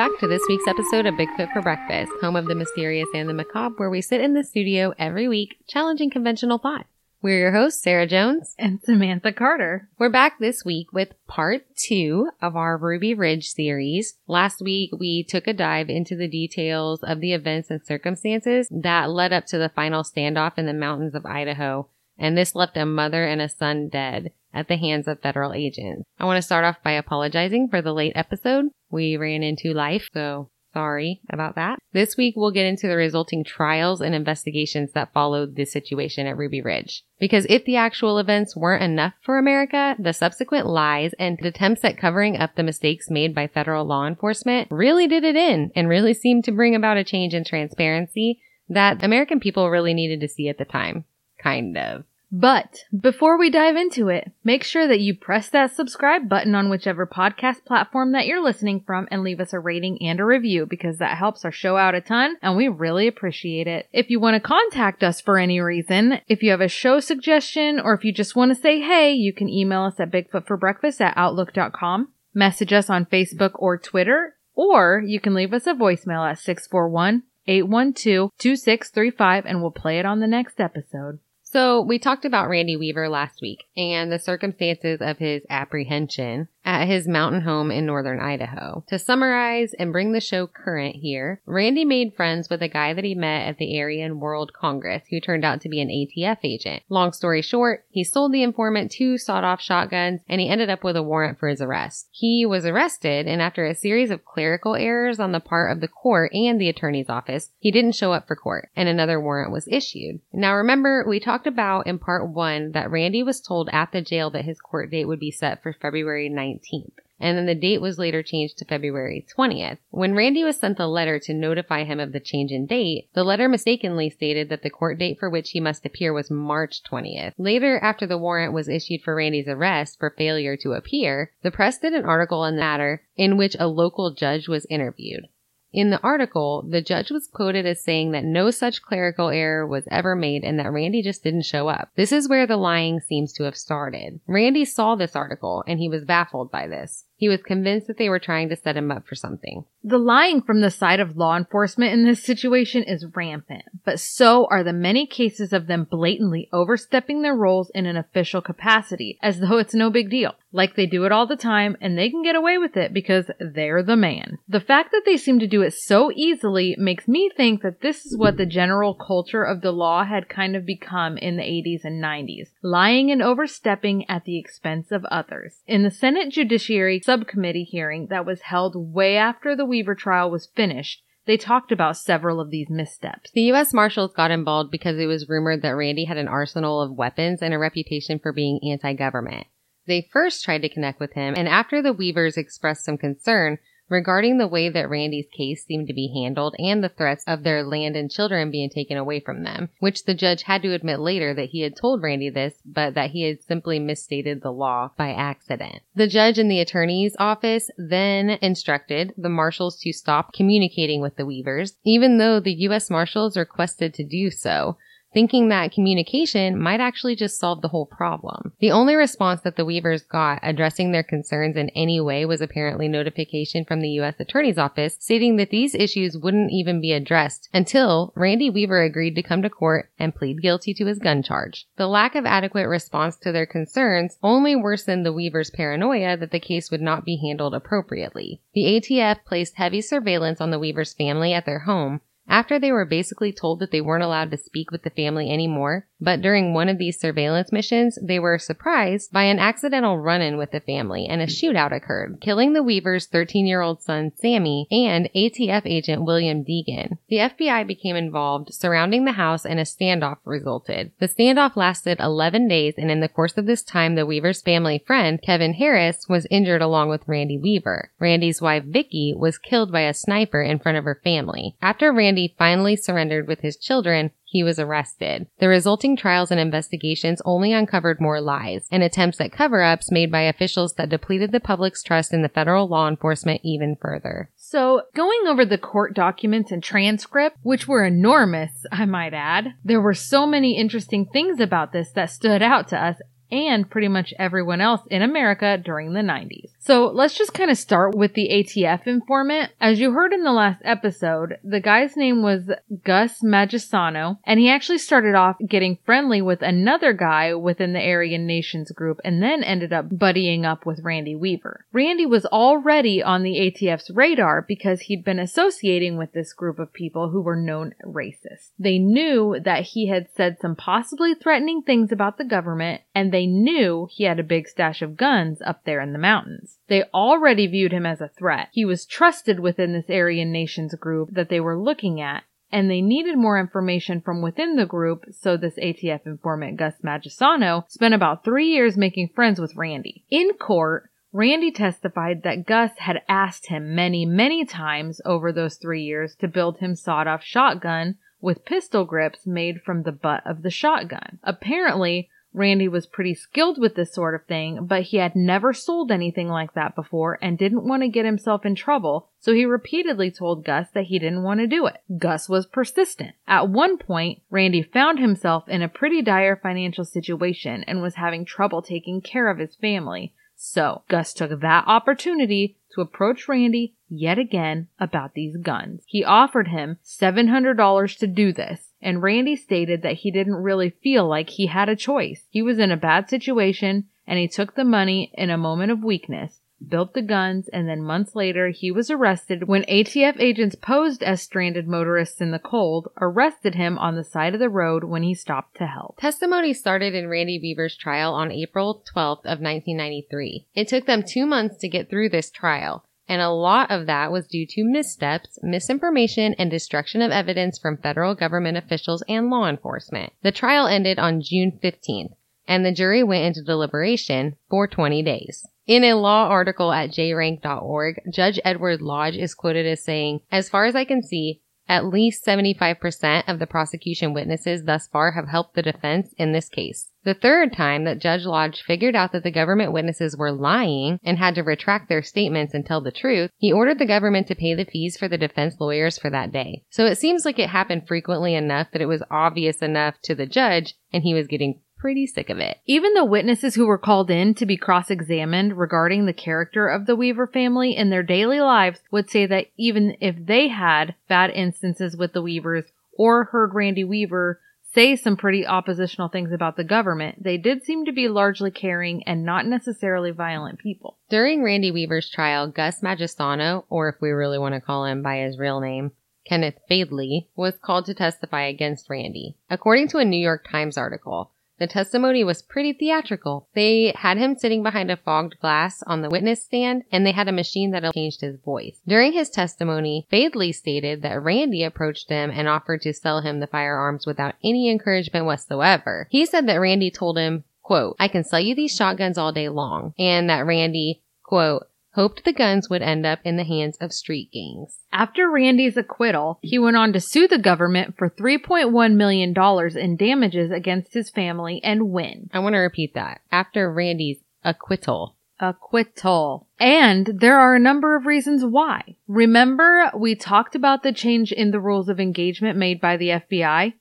back to this week's episode of Bigfoot for Breakfast, home of the mysterious and the macabre, where we sit in the studio every week challenging conventional thought. We're your hosts, Sarah Jones. And Samantha Carter. We're back this week with part two of our Ruby Ridge series. Last week, we took a dive into the details of the events and circumstances that led up to the final standoff in the mountains of Idaho. And this left a mother and a son dead at the hands of federal agents. I want to start off by apologizing for the late episode. We ran into life, so sorry about that. This week we'll get into the resulting trials and investigations that followed the situation at Ruby Ridge. Because if the actual events weren't enough for America, the subsequent lies and attempts at covering up the mistakes made by federal law enforcement really did it in and really seemed to bring about a change in transparency that American people really needed to see at the time. Kind of. But before we dive into it, make sure that you press that subscribe button on whichever podcast platform that you're listening from and leave us a rating and a review because that helps our show out a ton and we really appreciate it. If you want to contact us for any reason, if you have a show suggestion or if you just want to say hey, you can email us at bigfootforbreakfast at outlook.com, message us on Facebook or Twitter, or you can leave us a voicemail at 641 812 2635 and we'll play it on the next episode. So we talked about Randy Weaver last week and the circumstances of his apprehension at his mountain home in northern Idaho. To summarize and bring the show current here, Randy made friends with a guy that he met at the Aryan World Congress who turned out to be an ATF agent. Long story short, he sold the informant two sawed-off shotguns and he ended up with a warrant for his arrest. He was arrested and after a series of clerical errors on the part of the court and the attorney's office, he didn't show up for court and another warrant was issued. Now remember, we talked about in part one that Randy was told at the jail that his court date would be set for February 19th. And then the date was later changed to February 20th. When Randy was sent the letter to notify him of the change in date, the letter mistakenly stated that the court date for which he must appear was March 20th. Later, after the warrant was issued for Randy's arrest for failure to appear, the press did an article on the matter in which a local judge was interviewed. In the article, the judge was quoted as saying that no such clerical error was ever made and that Randy just didn't show up. This is where the lying seems to have started. Randy saw this article and he was baffled by this. He was convinced that they were trying to set him up for something. The lying from the side of law enforcement in this situation is rampant, but so are the many cases of them blatantly overstepping their roles in an official capacity as though it's no big deal. Like they do it all the time and they can get away with it because they're the man. The fact that they seem to do it so easily makes me think that this is what the general culture of the law had kind of become in the 80s and 90s. Lying and overstepping at the expense of others. In the Senate Judiciary subcommittee hearing that was held way after the Weaver trial was finished, they talked about several of these missteps. The U.S. Marshals got involved because it was rumored that Randy had an arsenal of weapons and a reputation for being anti-government. They first tried to connect with him, and after the Weavers expressed some concern regarding the way that Randy's case seemed to be handled and the threats of their land and children being taken away from them, which the judge had to admit later that he had told Randy this, but that he had simply misstated the law by accident. The judge in the attorney's office then instructed the marshals to stop communicating with the Weavers, even though the U.S. Marshals requested to do so thinking that communication might actually just solve the whole problem. The only response that the Weavers got addressing their concerns in any way was apparently notification from the U.S. Attorney's Office stating that these issues wouldn't even be addressed until Randy Weaver agreed to come to court and plead guilty to his gun charge. The lack of adequate response to their concerns only worsened the Weavers' paranoia that the case would not be handled appropriately. The ATF placed heavy surveillance on the Weavers' family at their home after they were basically told that they weren't allowed to speak with the family anymore, but during one of these surveillance missions, they were surprised by an accidental run-in with the family and a shootout occurred, killing the Weaver's 13-year-old son Sammy and ATF agent William Deegan. The FBI became involved surrounding the house and a standoff resulted. The standoff lasted 11 days and in the course of this time, the Weaver's family friend, Kevin Harris, was injured along with Randy Weaver. Randy's wife Vicki was killed by a sniper in front of her family. After Randy finally surrendered with his children, he was arrested. The resulting trials and investigations only uncovered more lies and attempts at cover ups made by officials that depleted the public's trust in the federal law enforcement even further. So, going over the court documents and transcript, which were enormous, I might add, there were so many interesting things about this that stood out to us and pretty much everyone else in America during the 90s. So let's just kind of start with the ATF informant. As you heard in the last episode, the guy's name was Gus Magisano, and he actually started off getting friendly with another guy within the Aryan Nations group and then ended up buddying up with Randy Weaver. Randy was already on the ATF's radar because he'd been associating with this group of people who were known racists. They knew that he had said some possibly threatening things about the government and they they knew he had a big stash of guns up there in the mountains. They already viewed him as a threat. He was trusted within this Aryan Nations group that they were looking at, and they needed more information from within the group, so this ATF informant Gus Magisano spent about three years making friends with Randy. In court, Randy testified that Gus had asked him many, many times over those three years to build him sawed-off shotgun with pistol grips made from the butt of the shotgun. Apparently, Randy was pretty skilled with this sort of thing, but he had never sold anything like that before and didn't want to get himself in trouble, so he repeatedly told Gus that he didn't want to do it. Gus was persistent. At one point, Randy found himself in a pretty dire financial situation and was having trouble taking care of his family. So, Gus took that opportunity to approach Randy yet again about these guns. He offered him $700 to do this and Randy stated that he didn't really feel like he had a choice. He was in a bad situation and he took the money in a moment of weakness, built the guns, and then months later he was arrested when ATF agents posed as stranded motorists in the cold, arrested him on the side of the road when he stopped to help. Testimony started in Randy Weaver's trial on April 12th of 1993. It took them two months to get through this trial and a lot of that was due to missteps, misinformation, and destruction of evidence from federal government officials and law enforcement. The trial ended on June 15th, and the jury went into deliberation for 20 days. In a law article at jrank.org, Judge Edward Lodge is quoted as saying, As far as I can see, at least 75% of the prosecution witnesses thus far have helped the defense in this case. The third time that Judge Lodge figured out that the government witnesses were lying and had to retract their statements and tell the truth, he ordered the government to pay the fees for the defense lawyers for that day. So it seems like it happened frequently enough that it was obvious enough to the judge and he was getting pretty sick of it. Even the witnesses who were called in to be cross-examined regarding the character of the Weaver family in their daily lives would say that even if they had bad instances with the Weavers or heard Randy Weaver say some pretty oppositional things about the government, they did seem to be largely caring and not necessarily violent people. During Randy Weaver's trial, Gus Magistano, or if we really want to call him by his real name, Kenneth Fadeley, was called to testify against Randy. According to a New York Times article, the testimony was pretty theatrical. They had him sitting behind a fogged glass on the witness stand, and they had a machine that changed his voice. During his testimony, Fadeley stated that Randy approached him and offered to sell him the firearms without any encouragement whatsoever. He said that Randy told him, quote, I can sell you these shotguns all day long, and that Randy, quote, hoped the guns would end up in the hands of street gangs. After Randy's acquittal, he went on to sue the government for $3.1 million in damages against his family and win. I want to repeat that. After Randy's acquittal. Acquittal. And there are a number of reasons why. Remember, we talked about the change in the rules of engagement made by the FBI?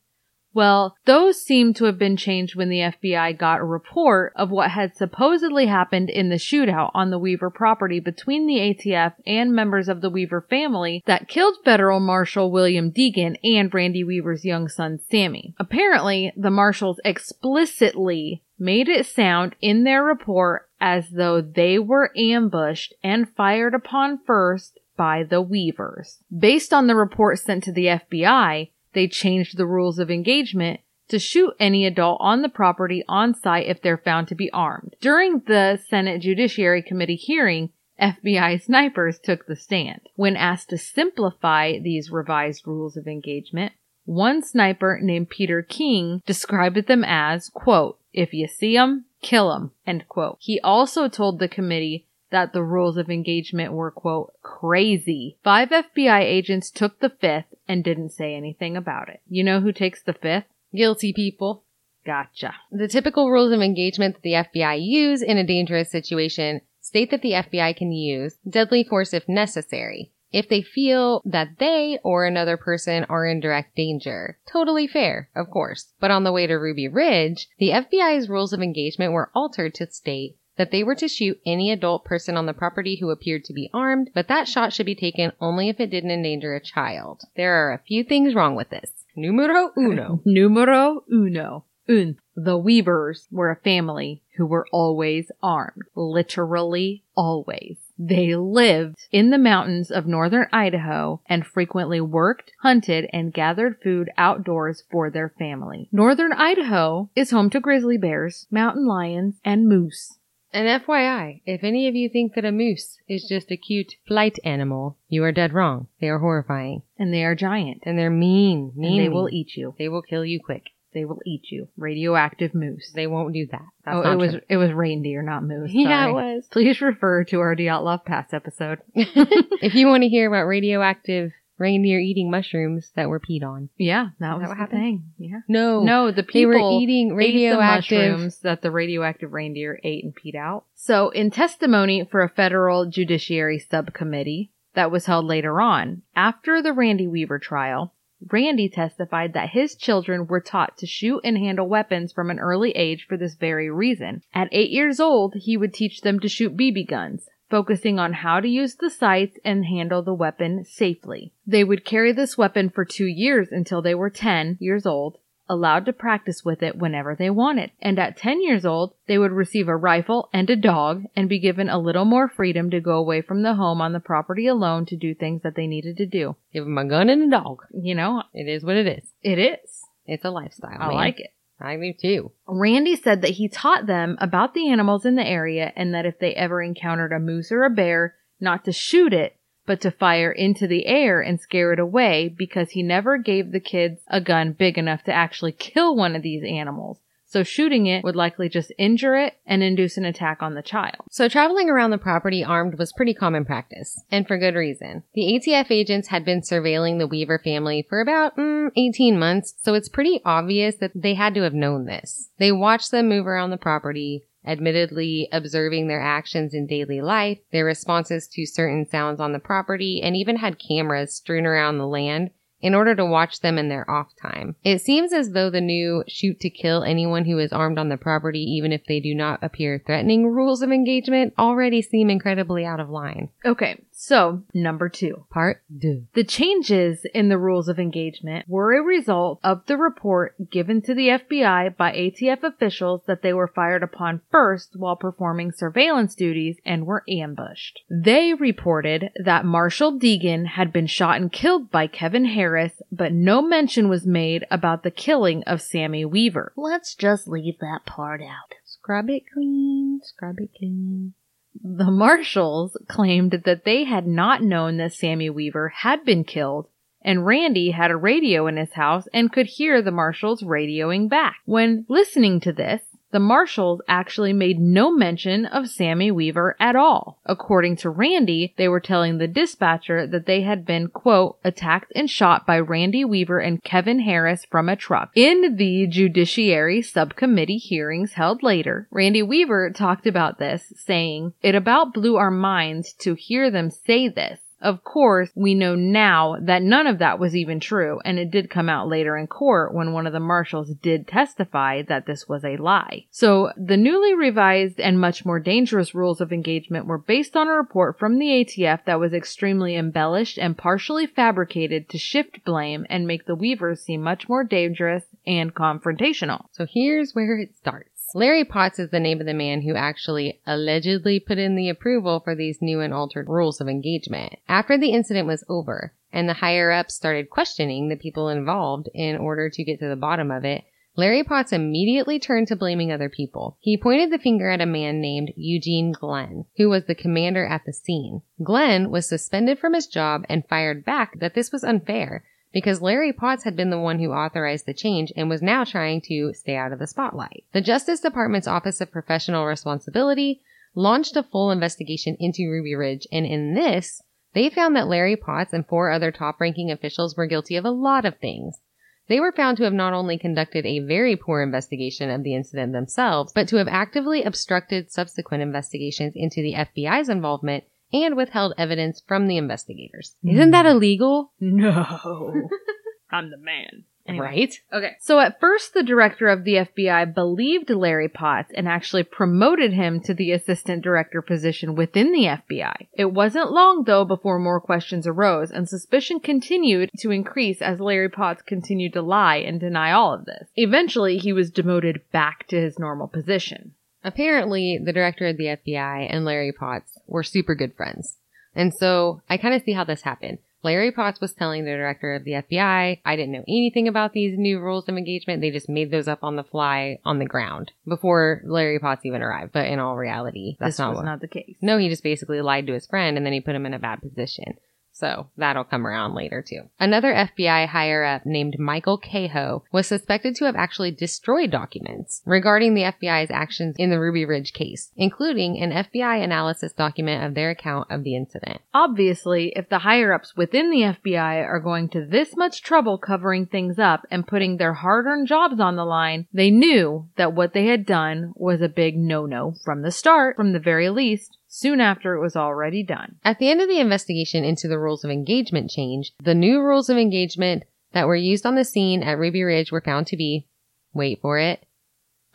Well, those seem to have been changed when the FBI got a report of what had supposedly happened in the shootout on the Weaver property between the ATF and members of the Weaver family that killed Federal Marshal William Deegan and Randy Weaver's young son Sammy. Apparently, the marshals explicitly made it sound in their report as though they were ambushed and fired upon first by the Weavers. Based on the report sent to the FBI, they changed the rules of engagement to shoot any adult on the property on site if they're found to be armed. During the Senate Judiciary Committee hearing, FBI snipers took the stand. When asked to simplify these revised rules of engagement, one sniper named Peter King described them as, quote, if you see 'em, kill 'em, end quote. He also told the committee that the rules of engagement were, quote, crazy. Five FBI agents took the fifth and didn't say anything about it. You know who takes the fifth? Guilty people. Gotcha. The typical rules of engagement that the FBI use in a dangerous situation state that the FBI can use deadly force if necessary, if they feel that they or another person are in direct danger. Totally fair, of course. But on the way to Ruby Ridge, the FBI's rules of engagement were altered to state that they were to shoot any adult person on the property who appeared to be armed, but that shot should be taken only if it didn't endanger a child. There are a few things wrong with this. Numero uno. Numero uno. Un. The Weavers were a family who were always armed. Literally always. They lived in the mountains of northern Idaho and frequently worked, hunted, and gathered food outdoors for their family. Northern Idaho is home to grizzly bears, mountain lions, and moose. And FYI, if any of you think that a moose is just a cute flight animal, you are dead wrong. They are horrifying. And they are giant. And they're mean. Mean. And they will eat you. They will kill you quick. They will eat you. Radioactive moose. They won't do that. That's oh, it was true. it was reindeer, not moose. Yeah, it was. Please refer to our Dyatlov Pass episode. if you want to hear about radioactive reindeer eating mushrooms that were peed on. Yeah, that was that what happened? thing. Yeah. No. No, the They people were eating ate radioactive. mushrooms that the radioactive reindeer ate and peed out. So, in testimony for a federal judiciary subcommittee that was held later on, after the Randy Weaver trial, Randy testified that his children were taught to shoot and handle weapons from an early age for this very reason. At eight years old, he would teach them to shoot BB guns, focusing on how to use the sights and handle the weapon safely. They would carry this weapon for two years until they were 10 years old, allowed to practice with it whenever they wanted. And at 10 years old, they would receive a rifle and a dog and be given a little more freedom to go away from the home on the property alone to do things that they needed to do. Give them a gun and a dog. You know, It is what it is. it is. It's a lifestyle. I man. like it. I do too. Randy said that he taught them about the animals in the area and that if they ever encountered a moose or a bear, not to shoot it, but to fire into the air and scare it away because he never gave the kids a gun big enough to actually kill one of these animals. So shooting it would likely just injure it and induce an attack on the child. So traveling around the property armed was pretty common practice, and for good reason. The ATF agents had been surveilling the Weaver family for about mm, 18 months, so it's pretty obvious that they had to have known this. They watched them move around the property, admittedly observing their actions in daily life, their responses to certain sounds on the property, and even had cameras strewn around the land in order to watch them in their off time. It seems as though the new shoot to kill anyone who is armed on the property, even if they do not appear threatening rules of engagement, already seem incredibly out of line. Okay, so number two. Part two. The changes in the rules of engagement were a result of the report given to the FBI by ATF officials that they were fired upon first while performing surveillance duties and were ambushed. They reported that Marshall Deegan had been shot and killed by Kevin Harris, but no mention was made about the killing of Sammy Weaver. Let's just leave that part out. Scrub it clean, scrub it clean. The Marshalls claimed that they had not known that Sammy Weaver had been killed, and Randy had a radio in his house and could hear the Marshalls radioing back. When listening to this, the Marshalls actually made no mention of Sammy Weaver at all. According to Randy, they were telling the dispatcher that they had been, quote, attacked and shot by Randy Weaver and Kevin Harris from a truck. In the Judiciary Subcommittee hearings held later, Randy Weaver talked about this, saying, It about blew our minds to hear them say this. Of course, we know now that none of that was even true, and it did come out later in court when one of the marshals did testify that this was a lie. So, the newly revised and much more dangerous rules of engagement were based on a report from the ATF that was extremely embellished and partially fabricated to shift blame and make the Weavers seem much more dangerous and confrontational. So here's where it starts. Larry Potts is the name of the man who actually allegedly put in the approval for these new and altered rules of engagement. After the incident was over and the higher ups started questioning the people involved in order to get to the bottom of it, Larry Potts immediately turned to blaming other people. He pointed the finger at a man named Eugene Glenn, who was the commander at the scene. Glenn was suspended from his job and fired back that this was unfair because Larry Potts had been the one who authorized the change and was now trying to stay out of the spotlight. The Justice Department's Office of Professional Responsibility launched a full investigation into Ruby Ridge, and in this, They found that Larry Potts and four other top ranking officials were guilty of a lot of things. They were found to have not only conducted a very poor investigation of the incident themselves, but to have actively obstructed subsequent investigations into the FBI's involvement and withheld evidence from the investigators. Mm. Isn't that illegal? No. I'm the man. Anyway. Right? Okay. So at first, the director of the FBI believed Larry Potts and actually promoted him to the assistant director position within the FBI. It wasn't long, though, before more questions arose, and suspicion continued to increase as Larry Potts continued to lie and deny all of this. Eventually, he was demoted back to his normal position. Apparently, the director of the FBI and Larry Potts were super good friends. And so I kind of see how this happened. Larry Potts was telling the director of the FBI, I didn't know anything about these new rules of engagement. They just made those up on the fly on the ground before Larry Potts even arrived. But in all reality, that's this not was what. not the case. no, he just basically lied to his friend and then he put him in a bad position. So that'll come around later too. Another FBI higher up named Michael Kahoe was suspected to have actually destroyed documents regarding the FBI's actions in the Ruby Ridge case, including an FBI analysis document of their account of the incident. Obviously, if the higher ups within the FBI are going to this much trouble covering things up and putting their hard earned jobs on the line, they knew that what they had done was a big no no from the start, from the very least, soon after it was already done. At the end of the investigation into the rules of engagement change, the new rules of engagement that were used on the scene at Ruby Ridge were found to be, wait for it,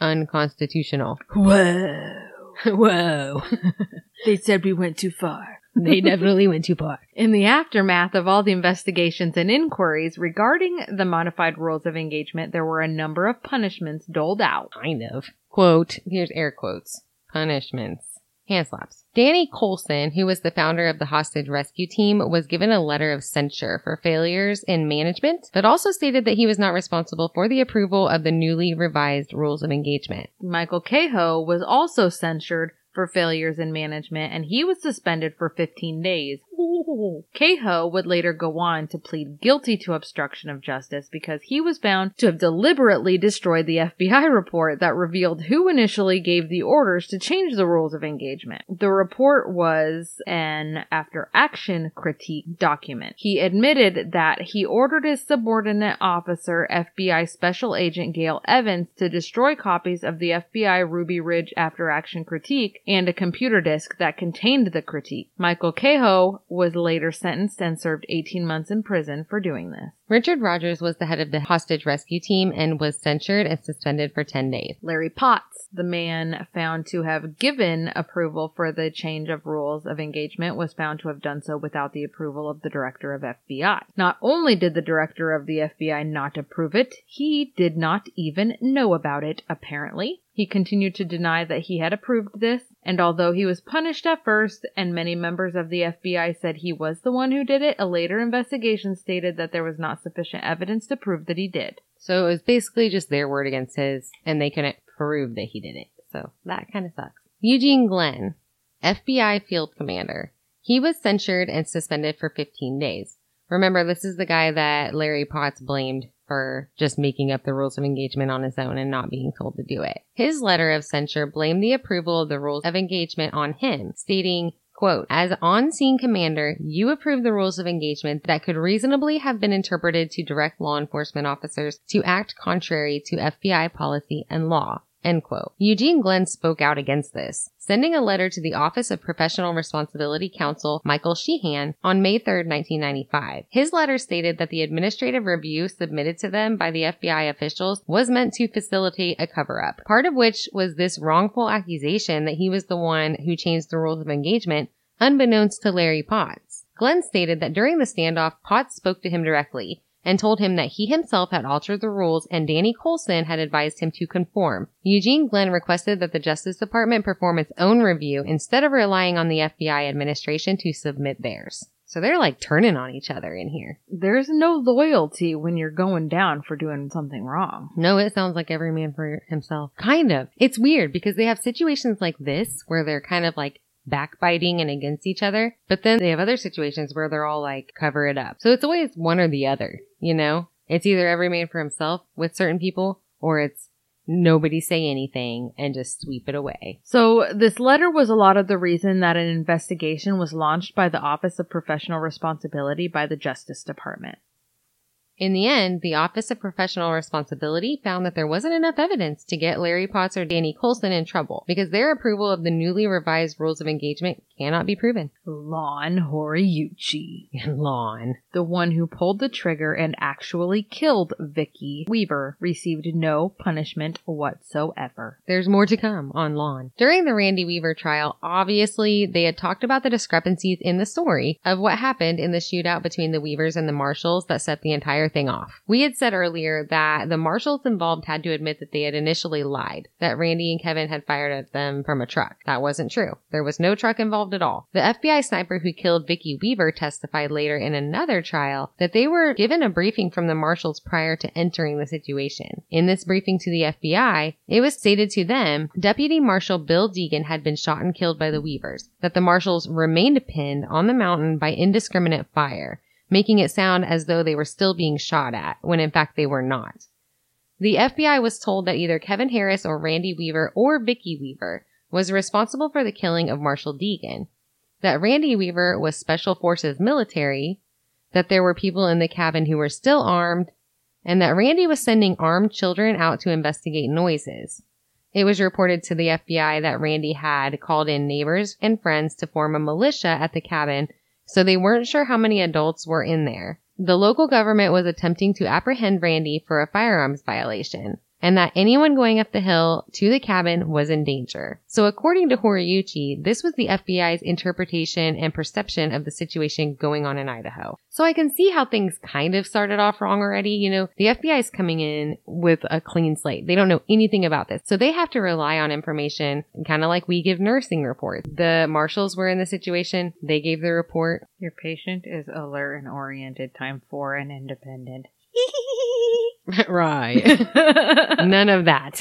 unconstitutional. Whoa. Whoa. they said we went too far. They definitely went too far. In the aftermath of all the investigations and inquiries regarding the modified rules of engagement, there were a number of punishments doled out. Kind of. Quote, here's air quotes. Punishments. Hand slaps. Danny Coulson, who was the founder of the hostage rescue team, was given a letter of censure for failures in management, but also stated that he was not responsible for the approval of the newly revised rules of engagement. Michael Kahoe was also censured for failures in management and he was suspended for 15 days. Kahoe would later go on to plead guilty to obstruction of justice because he was found to have deliberately destroyed the FBI report that revealed who initially gave the orders to change the rules of engagement. The report was an after action critique document. He admitted that he ordered his subordinate officer, FBI Special Agent Gail Evans, to destroy copies of the FBI Ruby Ridge after action critique and a computer disk that contained the critique. Michael Kahoe was later sentenced and served 18 months in prison for doing this. Richard Rogers was the head of the hostage rescue team and was censured and suspended for 10 days. Larry Potts, the man found to have given approval for the change of rules of engagement, was found to have done so without the approval of the director of FBI. Not only did the director of the FBI not approve it, he did not even know about it, apparently. He continued to deny that he had approved this, and although he was punished at first and many members of the FBI said he was the one who did it, a later investigation stated that there was not sufficient evidence to prove that he did. So it was basically just their word against his, and they couldn't prove that he did it. So that kind of sucks. Eugene Glenn, FBI field commander. He was censured and suspended for 15 days. Remember, this is the guy that Larry Potts blamed for just making up the rules of engagement on his own and not being told to do it. His letter of censure blamed the approval of the rules of engagement on him, stating, Quote, as on-scene commander, you approved the rules of engagement that could reasonably have been interpreted to direct law enforcement officers to act contrary to FBI policy and law. End quote. Eugene Glenn spoke out against this, sending a letter to the Office of Professional Responsibility Counsel Michael Sheehan on May 3, 1995. His letter stated that the administrative review submitted to them by the FBI officials was meant to facilitate a cover-up, part of which was this wrongful accusation that he was the one who changed the rules of engagement unbeknownst to Larry Potts. Glenn stated that during the standoff, Potts spoke to him directly and told him that he himself had altered the rules and Danny Coulson had advised him to conform. Eugene Glenn requested that the Justice Department perform its own review instead of relying on the FBI administration to submit theirs. So they're like turning on each other in here. There's no loyalty when you're going down for doing something wrong. No, it sounds like every man for himself. Kind of. It's weird because they have situations like this where they're kind of like backbiting and against each other. But then they have other situations where they're all like cover it up. So it's always one or the other, you know? It's either every man for himself with certain people or it's nobody say anything and just sweep it away. So, this letter was a lot of the reason that an investigation was launched by the Office of Professional Responsibility by the Justice Department. In the end, the Office of Professional Responsibility found that there wasn't enough evidence to get Larry Potts or Danny Coulson in trouble because their approval of the newly revised rules of engagement cannot be proven. Lon Horiuchi, and Lawn. the one who pulled the trigger and actually killed Vicki Weaver, received no punishment whatsoever. There's more to come on Lawn. During the Randy Weaver trial, obviously they had talked about the discrepancies in the story of what happened in the shootout between the Weavers and the Marshals that set the entire thing off. We had said earlier that the Marshals involved had to admit that they had initially lied, that Randy and Kevin had fired at them from a truck. That wasn't true. There was no truck involved at all. The FBI sniper who killed Vicky Weaver testified later in another trial that they were given a briefing from the marshals prior to entering the situation. In this briefing to the FBI, it was stated to them Deputy Marshal Bill Deegan had been shot and killed by the Weavers, that the marshals remained pinned on the mountain by indiscriminate fire, making it sound as though they were still being shot at, when in fact they were not. The FBI was told that either Kevin Harris or Randy Weaver or Vicki Weaver was responsible for the killing of Marshall Deegan, that Randy Weaver was Special Forces military, that there were people in the cabin who were still armed, and that Randy was sending armed children out to investigate noises. It was reported to the FBI that Randy had called in neighbors and friends to form a militia at the cabin, so they weren't sure how many adults were in there. The local government was attempting to apprehend Randy for a firearms violation, and that anyone going up the hill to the cabin was in danger. So according to Horiuchi, this was the FBI's interpretation and perception of the situation going on in Idaho. So I can see how things kind of started off wrong already. You know, the FBI is coming in with a clean slate. They don't know anything about this. So they have to rely on information, kind of like we give nursing reports. The marshals were in the situation. They gave the report. Your patient is alert and oriented, time four and independent. right. None of that.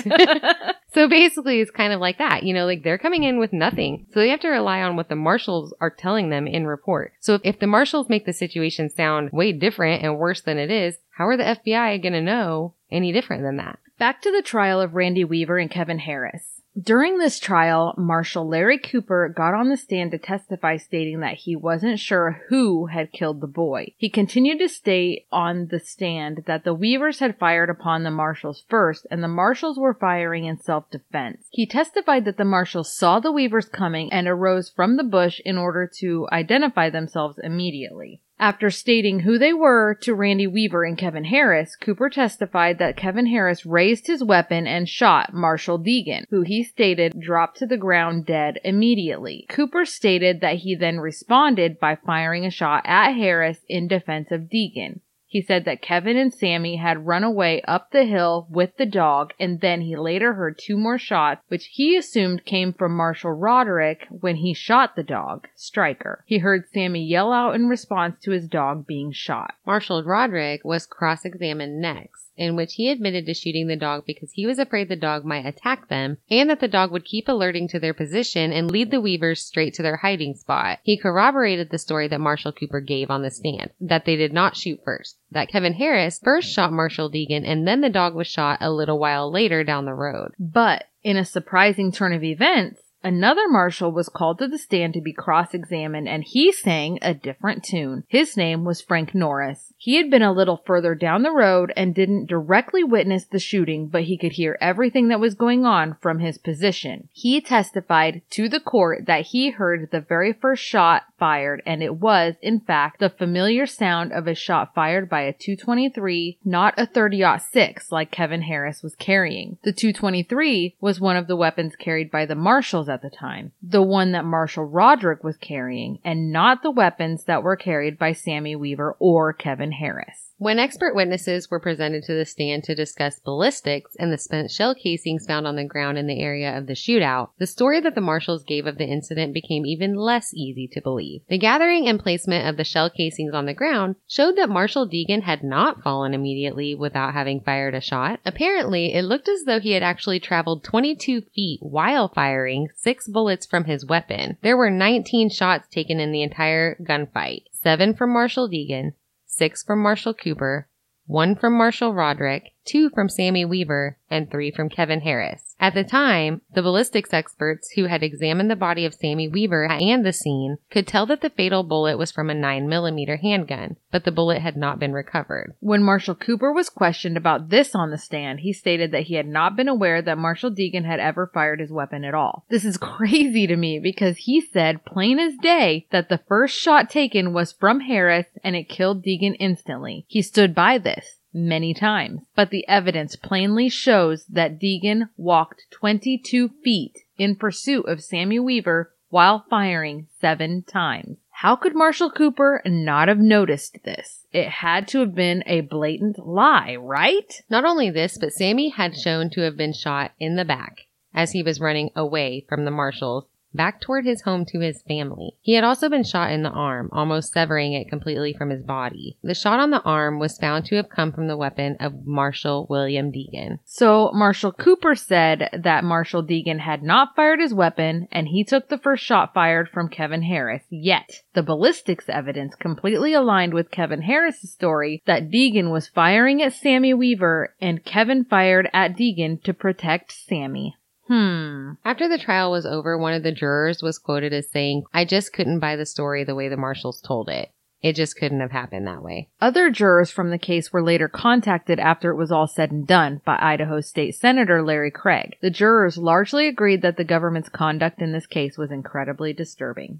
so basically, it's kind of like that. You know, like they're coming in with nothing. So they have to rely on what the marshals are telling them in report. So if, if the marshals make the situation sound way different and worse than it is, how are the FBI going to know any different than that? Back to the trial of Randy Weaver and Kevin Harris. During this trial, Marshal Larry Cooper got on the stand to testify stating that he wasn't sure who had killed the boy. He continued to state on the stand that the Weavers had fired upon the Marshals first and the Marshals were firing in self-defense. He testified that the Marshals saw the Weavers coming and arose from the bush in order to identify themselves immediately. After stating who they were to Randy Weaver and Kevin Harris, Cooper testified that Kevin Harris raised his weapon and shot Marshall Deegan, who he stated dropped to the ground dead immediately. Cooper stated that he then responded by firing a shot at Harris in defense of Deegan. He said that Kevin and Sammy had run away up the hill with the dog, and then he later heard two more shots, which he assumed came from Marshall Roderick when he shot the dog, Stryker. He heard Sammy yell out in response to his dog being shot. Marshall Roderick was cross-examined next, in which he admitted to shooting the dog because he was afraid the dog might attack them and that the dog would keep alerting to their position and lead the Weavers straight to their hiding spot. He corroborated the story that Marshall Cooper gave on the stand, that they did not shoot first, that Kevin Harris first shot Marshall Deegan and then the dog was shot a little while later down the road. But in a surprising turn of events, Another marshal was called to the stand to be cross-examined and he sang a different tune. His name was Frank Norris. He had been a little further down the road and didn't directly witness the shooting, but he could hear everything that was going on from his position. He testified to the court that he heard the very first shot fired and it was, in fact, the familiar sound of a shot fired by a 223, not a 30-06 like Kevin Harris was carrying. The 223 was one of the weapons carried by the marshals at the time, the one that Marshall Roderick was carrying, and not the weapons that were carried by Sammy Weaver or Kevin Harris. When expert witnesses were presented to the stand to discuss ballistics and the spent shell casings found on the ground in the area of the shootout, the story that the marshals gave of the incident became even less easy to believe. The gathering and placement of the shell casings on the ground showed that Marshall Deegan had not fallen immediately without having fired a shot. Apparently, it looked as though he had actually traveled 22 feet while firing six bullets from his weapon. There were 19 shots taken in the entire gunfight, seven from Marshall Deegan, six from Marshall Cooper, one from Marshall Roderick, two from Sammy Weaver, and three from Kevin Harris. At the time, the ballistics experts who had examined the body of Sammy Weaver and the scene could tell that the fatal bullet was from a 9mm handgun, but the bullet had not been recovered. When Marshall Cooper was questioned about this on the stand, he stated that he had not been aware that Marshall Deegan had ever fired his weapon at all. This is crazy to me because he said plain as day that the first shot taken was from Harris and it killed Deegan instantly. He stood by this many times, but the evidence plainly shows that Deegan walked 22 feet in pursuit of Sammy Weaver while firing seven times. How could Marshall Cooper not have noticed this? It had to have been a blatant lie, right? Not only this, but Sammy had shown to have been shot in the back as he was running away from the marshals back toward his home to his family. He had also been shot in the arm, almost severing it completely from his body. The shot on the arm was found to have come from the weapon of Marshall William Deegan. So Marshall Cooper said that Marshall Deegan had not fired his weapon and he took the first shot fired from Kevin Harris. Yet, the ballistics evidence completely aligned with Kevin Harris's story that Deegan was firing at Sammy Weaver and Kevin fired at Deegan to protect Sammy. Hmm. After the trial was over, one of the jurors was quoted as saying, I just couldn't buy the story the way the marshals told it. It just couldn't have happened that way. Other jurors from the case were later contacted after it was all said and done by Idaho State Senator Larry Craig. The jurors largely agreed that the government's conduct in this case was incredibly disturbing.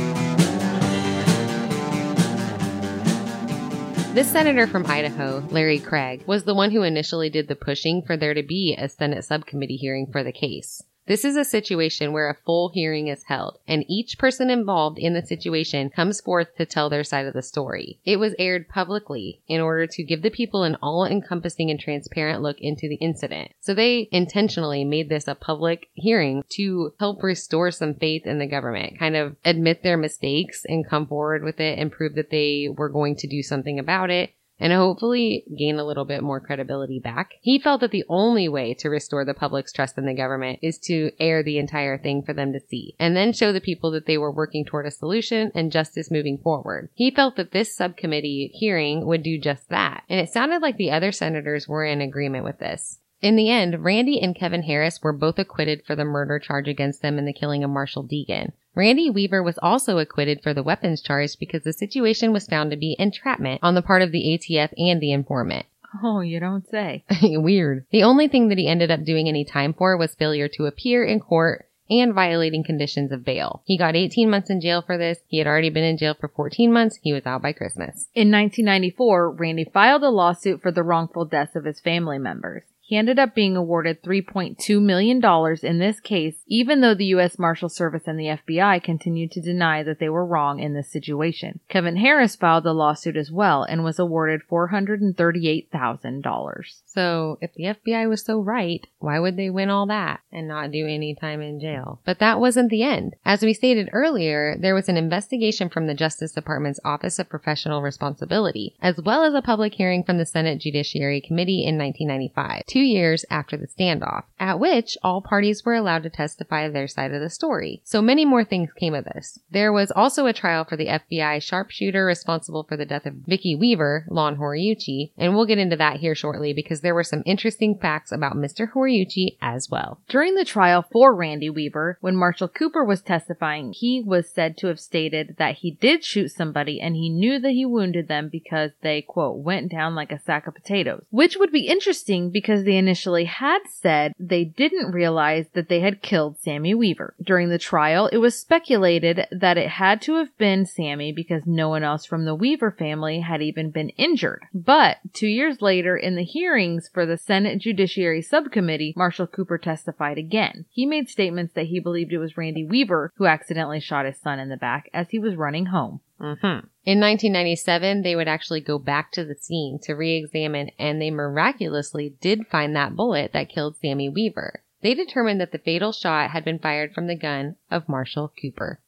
This senator from Idaho, Larry Craig, was the one who initially did the pushing for there to be a Senate subcommittee hearing for the case. This is a situation where a full hearing is held, and each person involved in the situation comes forth to tell their side of the story. It was aired publicly in order to give the people an all encompassing and transparent look into the incident. So they intentionally made this a public hearing to help restore some faith in the government, kind of admit their mistakes and come forward with it and prove that they were going to do something about it and hopefully gain a little bit more credibility back. He felt that the only way to restore the public's trust in the government is to air the entire thing for them to see and then show the people that they were working toward a solution and justice moving forward. He felt that this subcommittee hearing would do just that. And it sounded like the other senators were in agreement with this. In the end, Randy and Kevin Harris were both acquitted for the murder charge against them in the killing of Marshall Deegan. Randy Weaver was also acquitted for the weapons charge because the situation was found to be entrapment on the part of the ATF and the informant. Oh, you don't say. Weird. The only thing that he ended up doing any time for was failure to appear in court and violating conditions of bail. He got 18 months in jail for this. He had already been in jail for 14 months. He was out by Christmas. In 1994, Randy filed a lawsuit for the wrongful deaths of his family members. He ended up being awarded $3.2 million in this case, even though the U.S. Marshal Service and the FBI continued to deny that they were wrong in this situation. Kevin Harris filed the lawsuit as well and was awarded $438,000. So if the FBI was so right, why would they win all that and not do any time in jail? But that wasn't the end. As we stated earlier, there was an investigation from the Justice Department's Office of Professional Responsibility, as well as a public hearing from the Senate Judiciary Committee in 1995, two years after the standoff, at which all parties were allowed to testify their side of the story. So many more things came of this. There was also a trial for the FBI sharpshooter responsible for the death of Vicki Weaver, Lon Horiuchi, and we'll get into that here shortly because there were some interesting facts about Mr. Horiuchi as well. During the trial for Randy Weaver, when Marshall Cooper was testifying, he was said to have stated that he did shoot somebody and he knew that he wounded them because they, quote, went down like a sack of potatoes. Which would be interesting because the they initially had said they didn't realize that they had killed Sammy Weaver. During the trial, it was speculated that it had to have been Sammy because no one else from the Weaver family had even been injured. But two years later, in the hearings for the Senate Judiciary Subcommittee, Marshall Cooper testified again. He made statements that he believed it was Randy Weaver who accidentally shot his son in the back as he was running home. Mm-hmm. In 1997, they would actually go back to the scene to re-examine and they miraculously did find that bullet that killed Sammy Weaver. They determined that the fatal shot had been fired from the gun of Marshall Cooper.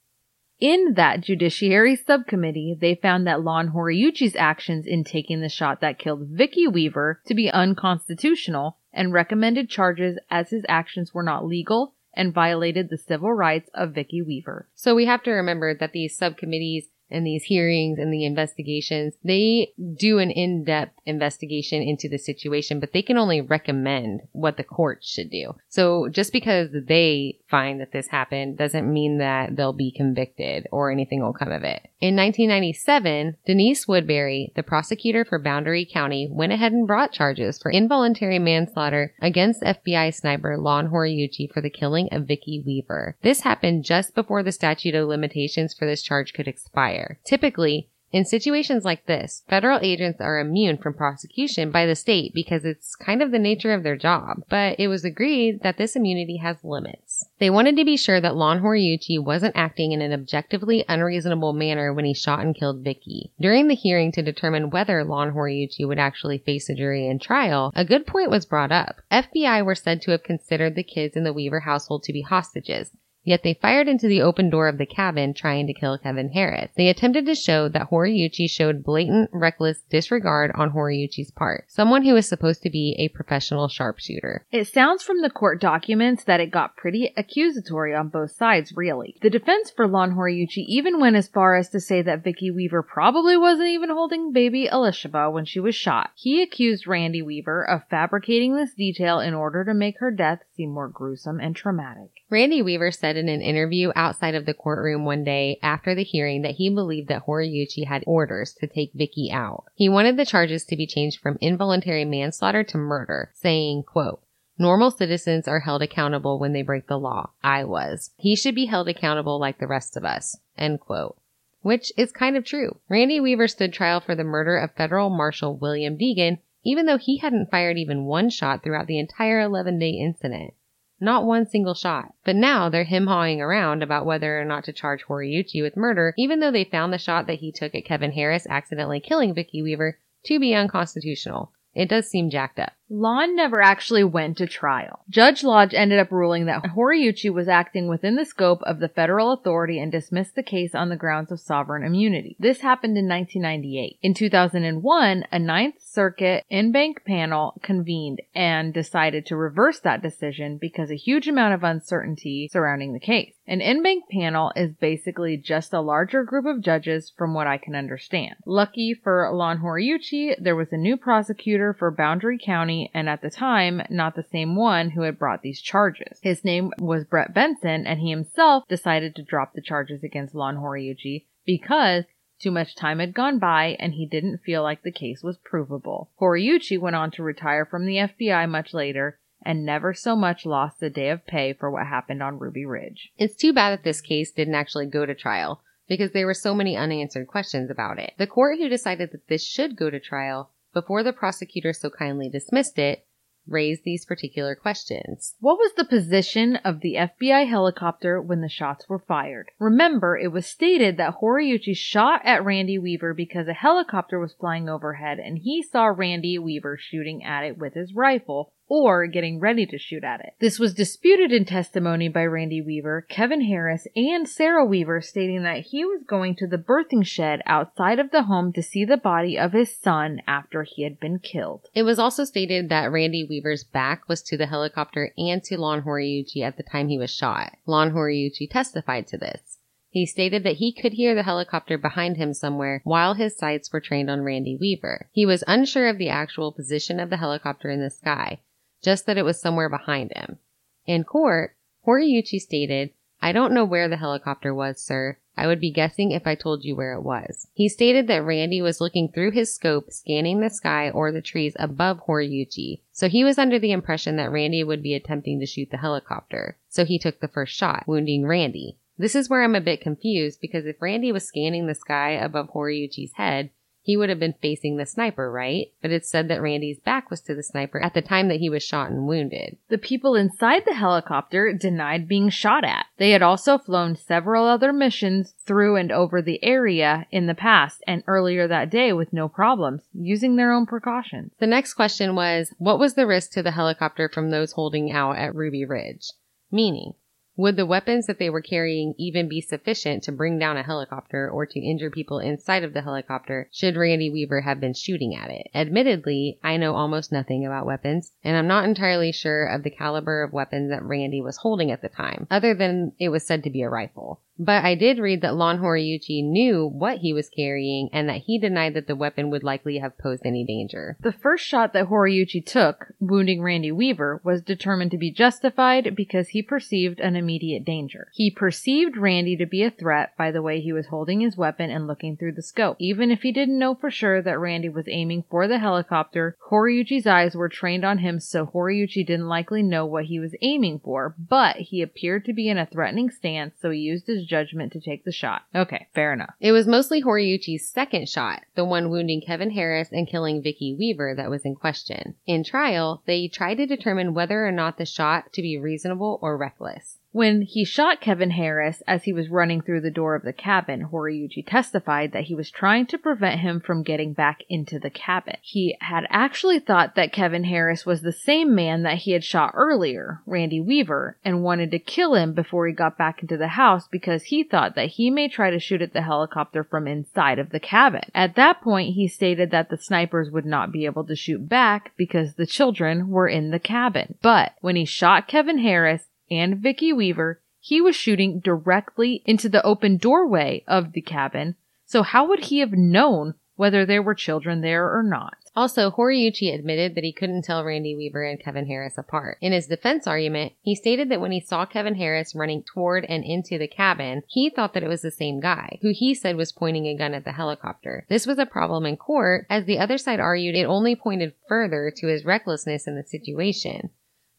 In that judiciary subcommittee, they found that Lon Horiuchi's actions in taking the shot that killed Vicki Weaver to be unconstitutional and recommended charges as his actions were not legal and violated the civil rights of Vicki Weaver. So we have to remember that these subcommittees and these hearings and the investigations, they do an in-depth investigation into the situation, but they can only recommend what the court should do. So just because they find that this happened doesn't mean that they'll be convicted or anything will come of it. In 1997, Denise Woodbury, the prosecutor for Boundary County, went ahead and brought charges for involuntary manslaughter against FBI sniper Lon Horiuchi for the killing of Vicki Weaver. This happened just before the statute of limitations for this charge could expire. Typically, in situations like this, federal agents are immune from prosecution by the state because it's kind of the nature of their job, but it was agreed that this immunity has limits. They wanted to be sure that Lon Horiuchi wasn't acting in an objectively unreasonable manner when he shot and killed Vicki. During the hearing to determine whether Lon Horiuchi would actually face a jury in trial, a good point was brought up. FBI were said to have considered the kids in the Weaver household to be hostages, Yet they fired into the open door of the cabin trying to kill Kevin Harris. They attempted to show that Horiuchi showed blatant, reckless disregard on Horiuchi's part, someone who is supposed to be a professional sharpshooter. It sounds from the court documents that it got pretty accusatory on both sides, really. The defense for Lon Horiuchi even went as far as to say that Vicki Weaver probably wasn't even holding baby Elishaba when she was shot. He accused Randy Weaver of fabricating this detail in order to make her death seem more gruesome and traumatic. Randy Weaver said in an interview outside of the courtroom one day after the hearing that he believed that Horiuchi had orders to take Vicki out. He wanted the charges to be changed from involuntary manslaughter to murder, saying, quote, Normal citizens are held accountable when they break the law. I was. He should be held accountable like the rest of us. End quote. Which is kind of true. Randy Weaver stood trial for the murder of federal marshal William Degan, even though he hadn't fired even one shot throughout the entire 11 day incident. Not one single shot. But now they're him hawing around about whether or not to charge Horiuchi with murder, even though they found the shot that he took at Kevin Harris accidentally killing Vicki Weaver to be unconstitutional. It does seem jacked up. Lon never actually went to trial. Judge Lodge ended up ruling that Horiuchi was acting within the scope of the federal authority and dismissed the case on the grounds of sovereign immunity. This happened in 1998. In 2001, a Ninth Circuit en banc panel convened and decided to reverse that decision because a huge amount of uncertainty surrounding the case. An en banc panel is basically just a larger group of judges from what I can understand. Lucky for Lon Horiuchi, there was a new prosecutor for Boundary County and at the time, not the same one who had brought these charges. His name was Brett Benson, and he himself decided to drop the charges against Lon Horiuchi because too much time had gone by and he didn't feel like the case was provable. Horiuchi went on to retire from the FBI much later and never so much lost a day of pay for what happened on Ruby Ridge. It's too bad that this case didn't actually go to trial because there were so many unanswered questions about it. The court who decided that this should go to trial before the prosecutor so kindly dismissed it, raised these particular questions. What was the position of the FBI helicopter when the shots were fired? Remember, it was stated that Horiuchi shot at Randy Weaver because a helicopter was flying overhead and he saw Randy Weaver shooting at it with his rifle or getting ready to shoot at it. This was disputed in testimony by Randy Weaver, Kevin Harris, and Sarah Weaver, stating that he was going to the birthing shed outside of the home to see the body of his son after he had been killed. It was also stated that Randy Weaver's back was to the helicopter and to Lon Horiuchi at the time he was shot. Lon Horiuchi testified to this. He stated that he could hear the helicopter behind him somewhere while his sights were trained on Randy Weaver. He was unsure of the actual position of the helicopter in the sky, just that it was somewhere behind him. In court, Horiuchi stated, I don't know where the helicopter was, sir. I would be guessing if I told you where it was. He stated that Randy was looking through his scope, scanning the sky or the trees above Horiuchi. So he was under the impression that Randy would be attempting to shoot the helicopter. So he took the first shot, wounding Randy. This is where I'm a bit confused because if Randy was scanning the sky above Horiuchi's head, he would have been facing the sniper, right? But it's said that Randy's back was to the sniper at the time that he was shot and wounded. The people inside the helicopter denied being shot at. They had also flown several other missions through and over the area in the past and earlier that day with no problems, using their own precautions. The next question was, what was the risk to the helicopter from those holding out at Ruby Ridge? Meaning, would the weapons that they were carrying even be sufficient to bring down a helicopter or to injure people inside of the helicopter should Randy Weaver have been shooting at it? Admittedly, I know almost nothing about weapons, and I'm not entirely sure of the caliber of weapons that Randy was holding at the time, other than it was said to be a rifle. But I did read that Lon Horiuchi knew what he was carrying and that he denied that the weapon would likely have posed any danger. The first shot that Horiuchi took, wounding Randy Weaver, was determined to be justified because he perceived an immediate danger. He perceived Randy to be a threat by the way he was holding his weapon and looking through the scope. Even if he didn't know for sure that Randy was aiming for the helicopter, Horiuchi's eyes were trained on him so Horiuchi didn't likely know what he was aiming for, but he appeared to be in a threatening stance so he used his judgment to take the shot. Okay, fair enough. It was mostly Horiuchi's second shot, the one wounding Kevin Harris and killing Vicki Weaver, that was in question. In trial, they tried to determine whether or not the shot to be reasonable or reckless. When he shot Kevin Harris as he was running through the door of the cabin, Horiuchi testified that he was trying to prevent him from getting back into the cabin. He had actually thought that Kevin Harris was the same man that he had shot earlier, Randy Weaver, and wanted to kill him before he got back into the house because he thought that he may try to shoot at the helicopter from inside of the cabin. At that point, he stated that the snipers would not be able to shoot back because the children were in the cabin. But when he shot Kevin Harris, and Vicki Weaver, he was shooting directly into the open doorway of the cabin. So how would he have known whether there were children there or not? Also, Horiuchi admitted that he couldn't tell Randy Weaver and Kevin Harris apart. In his defense argument, he stated that when he saw Kevin Harris running toward and into the cabin, he thought that it was the same guy, who he said was pointing a gun at the helicopter. This was a problem in court, as the other side argued it only pointed further to his recklessness in the situation.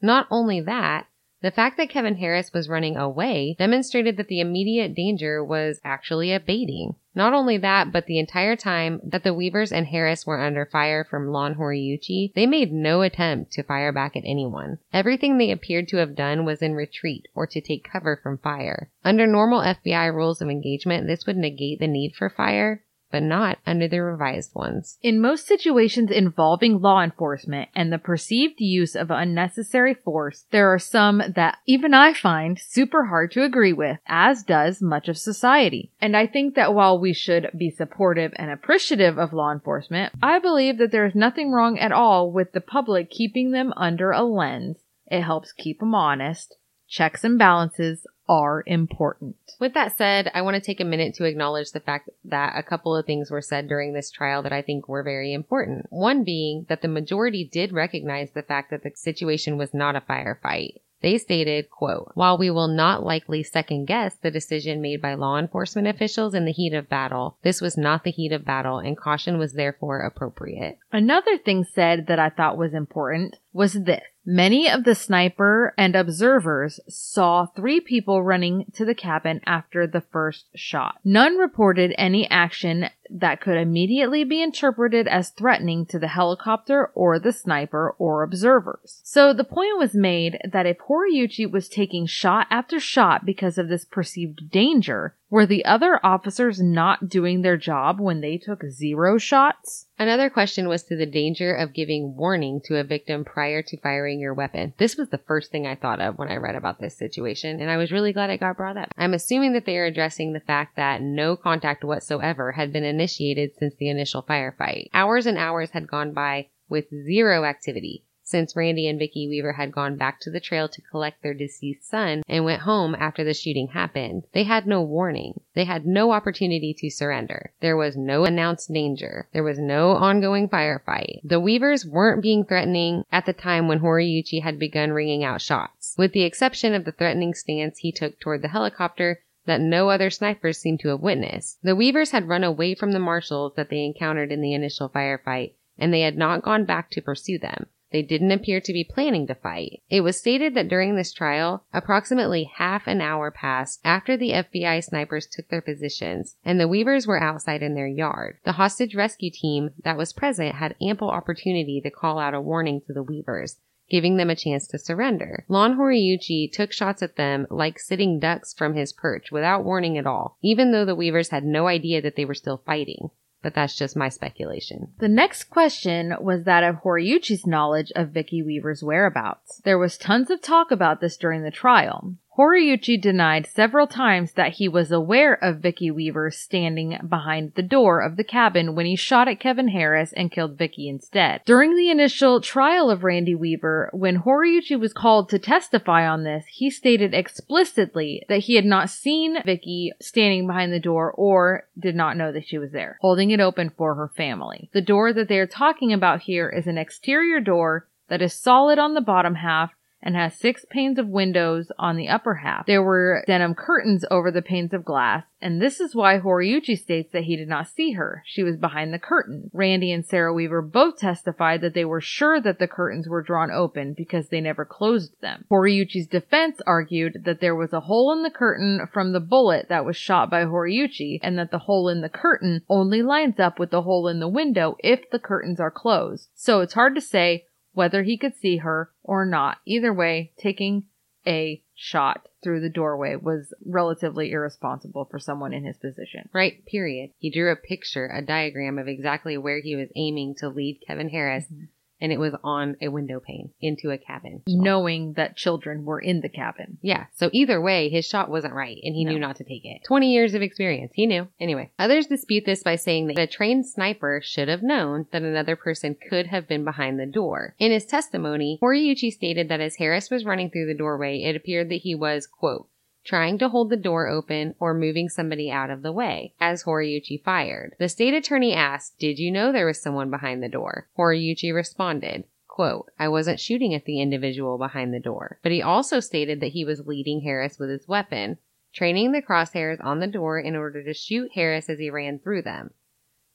Not only that, the fact that Kevin Harris was running away demonstrated that the immediate danger was actually abating. Not only that, but the entire time that the Weavers and Harris were under fire from Lon Horiuchi, they made no attempt to fire back at anyone. Everything they appeared to have done was in retreat or to take cover from fire. Under normal FBI rules of engagement, this would negate the need for fire, but not under the revised ones. In most situations involving law enforcement and the perceived use of unnecessary force, there are some that even I find super hard to agree with, as does much of society. And I think that while we should be supportive and appreciative of law enforcement, I believe that there is nothing wrong at all with the public keeping them under a lens. It helps keep them honest. Checks and balances are important. With that said, I want to take a minute to acknowledge the fact that a couple of things were said during this trial that I think were very important. One being that the majority did recognize the fact that the situation was not a firefight. They stated, quote, while we will not likely second guess the decision made by law enforcement officials in the heat of battle, this was not the heat of battle and caution was therefore appropriate. Another thing said that I thought was important was this. Many of the sniper and observers saw three people running to the cabin after the first shot. None reported any action that could immediately be interpreted as threatening to the helicopter or the sniper or observers. So the point was made that if Horiuchi was taking shot after shot because of this perceived danger, were the other officers not doing their job when they took zero shots? Another question was to the danger of giving warning to a victim prior to firing your weapon. This was the first thing I thought of when I read about this situation, and I was really glad it got brought up. I'm assuming that they are addressing the fact that no contact whatsoever had been initiated since the initial firefight. Hours and hours had gone by with zero activity since Randy and Vicki Weaver had gone back to the trail to collect their deceased son and went home after the shooting happened. They had no warning. They had no opportunity to surrender. There was no announced danger. There was no ongoing firefight. The Weavers weren't being threatening at the time when Horiuchi had begun ringing out shots. With the exception of the threatening stance he took toward the helicopter, that no other snipers seemed to have witnessed. The Weavers had run away from the marshals that they encountered in the initial firefight, and they had not gone back to pursue them. They didn't appear to be planning to fight. It was stated that during this trial, approximately half an hour passed after the FBI snipers took their positions, and the Weavers were outside in their yard. The hostage rescue team that was present had ample opportunity to call out a warning to the Weavers, giving them a chance to surrender. Lon Horiuchi took shots at them like sitting ducks from his perch without warning at all, even though the Weavers had no idea that they were still fighting. But that's just my speculation. The next question was that of Horiuchi's knowledge of Vicki Weaver's whereabouts. There was tons of talk about this during the trial. Horiuchi denied several times that he was aware of Vicki Weaver standing behind the door of the cabin when he shot at Kevin Harris and killed Vicki instead. During the initial trial of Randy Weaver, when Horiuchi was called to testify on this, he stated explicitly that he had not seen Vicki standing behind the door or did not know that she was there, holding it open for her family. The door that they are talking about here is an exterior door that is solid on the bottom half and has six panes of windows on the upper half. There were denim curtains over the panes of glass, and this is why Horiuchi states that he did not see her. She was behind the curtain. Randy and Sarah Weaver both testified that they were sure that the curtains were drawn open because they never closed them. Horiuchi's defense argued that there was a hole in the curtain from the bullet that was shot by Horiuchi, and that the hole in the curtain only lines up with the hole in the window if the curtains are closed. So it's hard to say whether he could see her or not. Either way, taking a shot through the doorway was relatively irresponsible for someone in his position. Right, period. He drew a picture, a diagram of exactly where he was aiming to lead Kevin Harris, Mhm. And it was on a window pane into a cabin. Knowing that children were in the cabin. Yeah, so either way, his shot wasn't right, and he No. knew not to take it. 20 years of experience, he knew. Anyway, others dispute this by saying that a trained sniper should have known that another person could have been behind the door. In his testimony, Horiuchi stated that as Harris was running through the doorway, it appeared that he was, quote, trying to hold the door open or moving somebody out of the way as Horiuchi fired. The state attorney asked, Did you know there was someone behind the door? Horiuchi responded, Quote, I wasn't shooting at the individual behind the door. But he also stated that he was leading Harris with his weapon, training the crosshairs on the door in order to shoot Harris as he ran through them.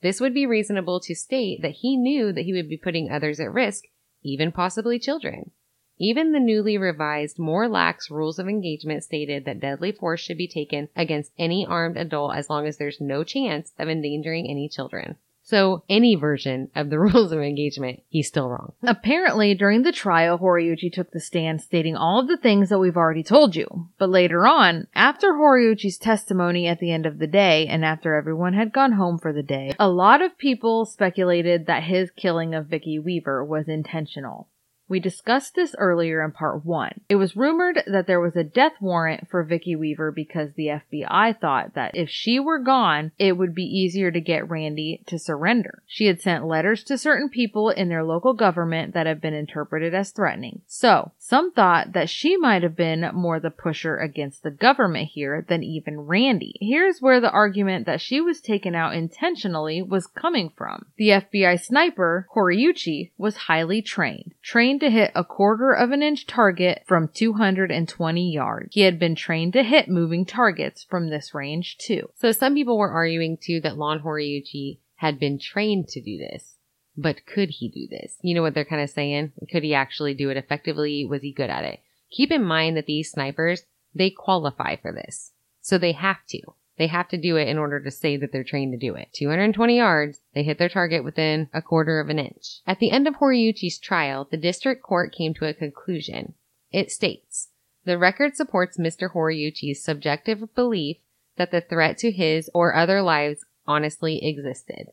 This would be reasonable to state that he knew that he would be putting others at risk, even possibly children. Even the newly revised, more lax rules of engagement stated that deadly force should be taken against any armed adult as long as there's no chance of endangering any children. So, any version of the rules of engagement, he's still wrong. Apparently, during the trial, Horiuchi took the stand stating all of the things that we've already told you. But later on, after Horiuchi's testimony at the end of the day, and after everyone had gone home for the day, a lot of people speculated that his killing of Vicki Weaver was intentional. We discussed this earlier in part one. It was rumored that there was a death warrant for Vicki Weaver because the FBI thought that if she were gone, it would be easier to get Randy to surrender. She had sent letters to certain people in their local government that have been interpreted as threatening. So, some thought that she might have been more the pusher against the government here than even Randy. Here's where the argument that she was taken out intentionally was coming from. The FBI sniper, Horiuchi, was highly trained. Trained to hit a quarter of an inch target from 220 yards. He had been trained to hit moving targets from this range too. So some people were arguing too that Lon Horiuchi had been trained to do this. But could he do this? You know what they're kind of saying? Could he actually do it effectively? Was he good at it? Keep in mind that these snipers, they qualify for this. So they have to. They have to do it in order to say that they're trained to do it. 220 yards, they hit their target within a quarter of an inch. At the end of Horiuchi's trial, the district court came to a conclusion. It states, the record supports Mr. Horiuchi's subjective belief that the threat to his or other lives honestly existed,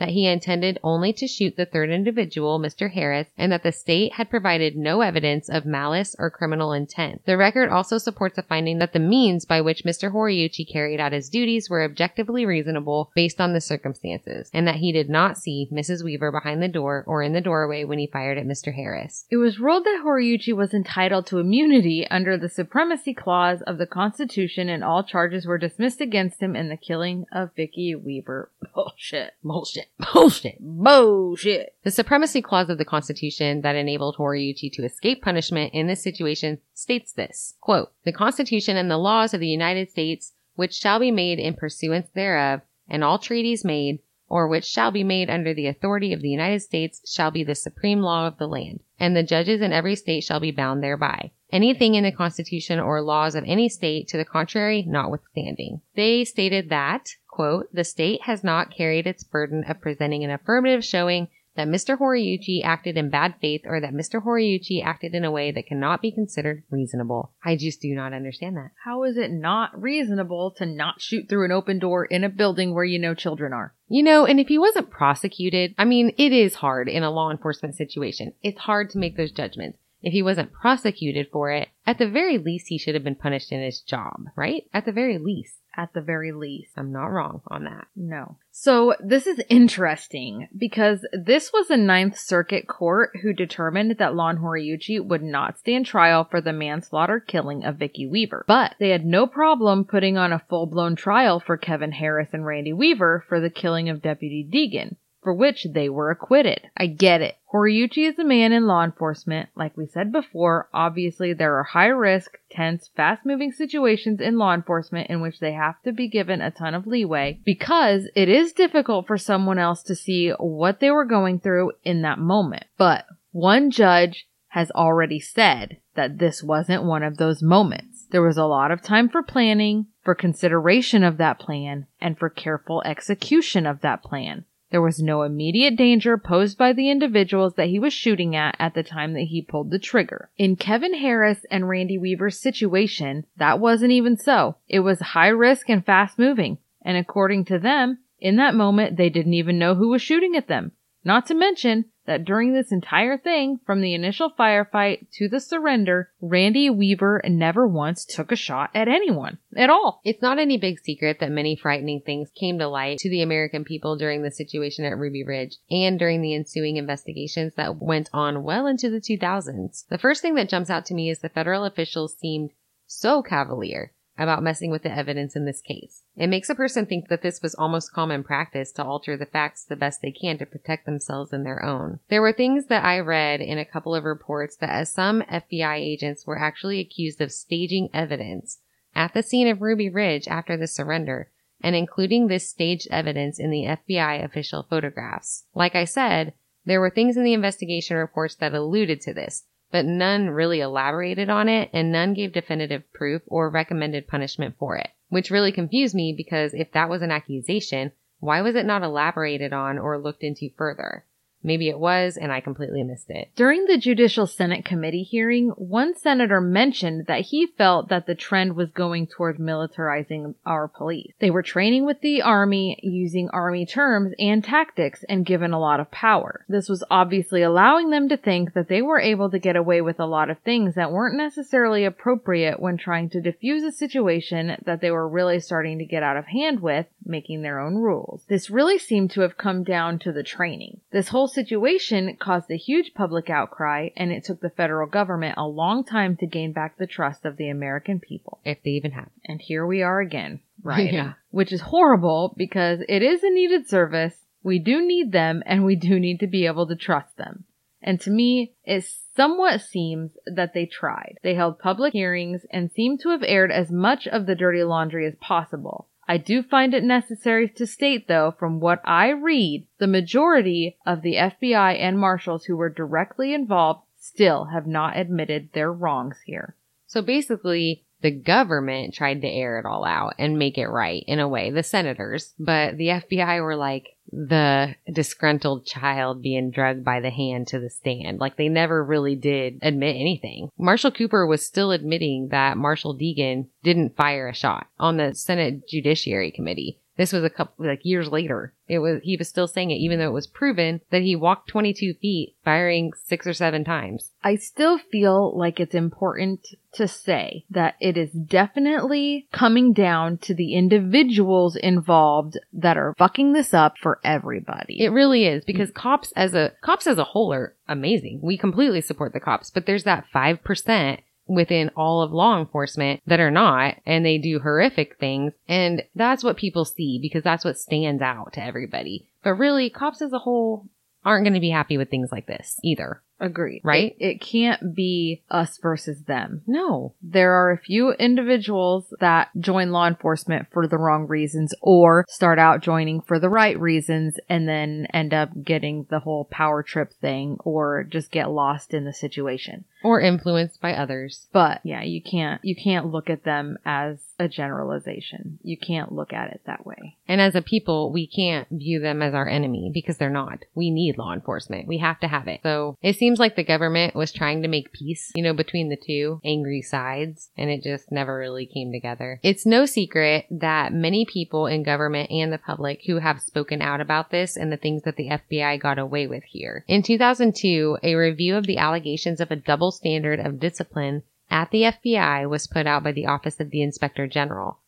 that he intended only to shoot the third individual, Mr. Harris, and that the state had provided no evidence of malice or criminal intent. The record also supports a finding that the means by which Mr. Horiuchi carried out his duties were objectively reasonable based on the circumstances, and that he did not see Mrs. Weaver behind the door or in the doorway when he fired at Mr. Harris. It was ruled that Horiuchi was entitled to immunity under the Supremacy Clause of the Constitution and all charges were dismissed against him in the killing of Vicki Weaver. Bullshit. Bullshit. Bullshit. Bullshit. The supremacy clause of the Constitution that enabled Horiuchi to escape punishment in this situation states this, quote, the Constitution and the laws of the United States which shall be made in pursuance thereof, and all treaties made, or which shall be made under the authority of the United States shall be the supreme law of the land, and the judges in every state shall be bound thereby. Anything in the Constitution or laws of any state to the contrary notwithstanding. They stated that, quote, the state has not carried its burden of presenting an affirmative showing that Mr. Horiuchi acted in bad faith or that Mr. Horiuchi acted in a way that cannot be considered reasonable. I just do not understand that. How is it not reasonable to not shoot through an open door in a building where you know children are? You know, and if he wasn't prosecuted, I mean, it is hard in a law enforcement situation. It's hard to make those judgments. If he wasn't prosecuted for it, at the very least, he should have been punished in his job, right? At the very least. At the very least. I'm not wrong on that. No. So this is interesting because this was a Ninth Circuit court who determined that Lon Horiuchi would not stand trial for the manslaughter killing of Vicki Weaver. But they had no problem putting on a full-blown trial for Kevin Harris and Randy Weaver for the killing of Deputy Degan for which they were acquitted. I get it. Horiuchi is a man in law enforcement. Like we said before, obviously there are high risk, tense, fast moving situations in law enforcement in which they have to be given a ton of leeway because it is difficult for someone else to see what they were going through in that moment. But one judge has already said that this wasn't one of those moments. There was a lot of time for planning, for consideration of that plan, and for careful execution of that plan. There was no immediate danger posed by the individuals that he was shooting at at the time that he pulled the trigger. In Kevin Harris and Randy Weaver's situation, that wasn't even so. It was high risk and fast moving. And according to them, in that moment, they didn't even know who was shooting at them. Not to mention that during this entire thing, from the initial firefight to the surrender, Randy Weaver never once took a shot at anyone at all. It's not any big secret that many frightening things came to light to the American people during the situation at Ruby Ridge and during the ensuing investigations that went on well into the 2000s. The first thing that jumps out to me is the federal officials seemed so cavalier about messing with the evidence in this case. It makes a person think that this was almost common practice to alter the facts the best they can to protect themselves and their own. There were things that I read in a couple of reports that as some FBI agents were actually accused of staging evidence at the scene of Ruby Ridge after the surrender and including this staged evidence in the FBI official photographs. Like I said, there were things in the investigation reports that alluded to this, but none really elaborated on it and none gave definitive proof or recommended punishment for it, which really confused me because if that was an accusation, why was it not elaborated on or looked into further? Maybe it was, and I completely missed it. During the Judicial Senate Committee hearing, one senator mentioned that he felt that the trend was going toward militarizing our police. They were training with the Army, using Army terms and tactics, and given a lot of power. This was obviously allowing them to think that they were able to get away with a lot of things that weren't necessarily appropriate when trying to diffuse a situation that they were really starting to get out of hand with, making their own rules. This really seemed to have come down to the training. This whole situation caused a huge public outcry, and it took the federal government a long time to gain back the trust of the American people. If they even have. And here we are again, right? Yeah. Which is horrible because it is a needed service. We do need them, and we do need to be able to trust them. And to me, it somewhat seems that they tried. They held public hearings and seemed to have aired as much of the dirty laundry as possible. I do find it necessary to state, though, from what I read, the majority of the FBI and marshals who were directly involved still have not admitted their wrongs here. So basically, the government tried to air it all out and make it right in a way, the senators, but the FBI were like the disgruntled child being drugged by the hand to the stand. Like they never really did admit anything. Marshall Cooper was still admitting that Marshall Degan didn't fire a shot on the Senate Judiciary Committee. This was a couple, like years later. It was, he was still saying it, even though it was proven that he walked 22 feet, firing six or seven times. I still feel like it's important to say that it is definitely coming down to the individuals involved that are fucking this up for everybody. It really is because cops as a, cops as a whole are amazing. We completely support the cops, but there's that 5% within all of law enforcement that are not and they do horrific things. And that's what people see because that's what stands out to everybody. But really, cops as a whole aren't going to be happy with things like this either. Agreed. Right? It, it can't be us versus them. No. There are a few individuals that join law enforcement for the wrong reasons or start out joining for the right reasons and then end up getting the whole power trip thing or just get lost in the situation. Or influenced by others. But yeah, you can't you can't look at them as a generalization. You can't look at it that way. And as a people, we can't view them as our enemy because they're not. We need law enforcement. We have to have it. So it seems like the government was trying to make peace, you know, between the two angry sides, and it just never really came together. It's no secret that many people in government and the public who have spoken out about this and the things that the FBI got away with here. In 2002, a review of the allegations of a double standard of discipline at the FBI was put out by the Office of the Inspector General.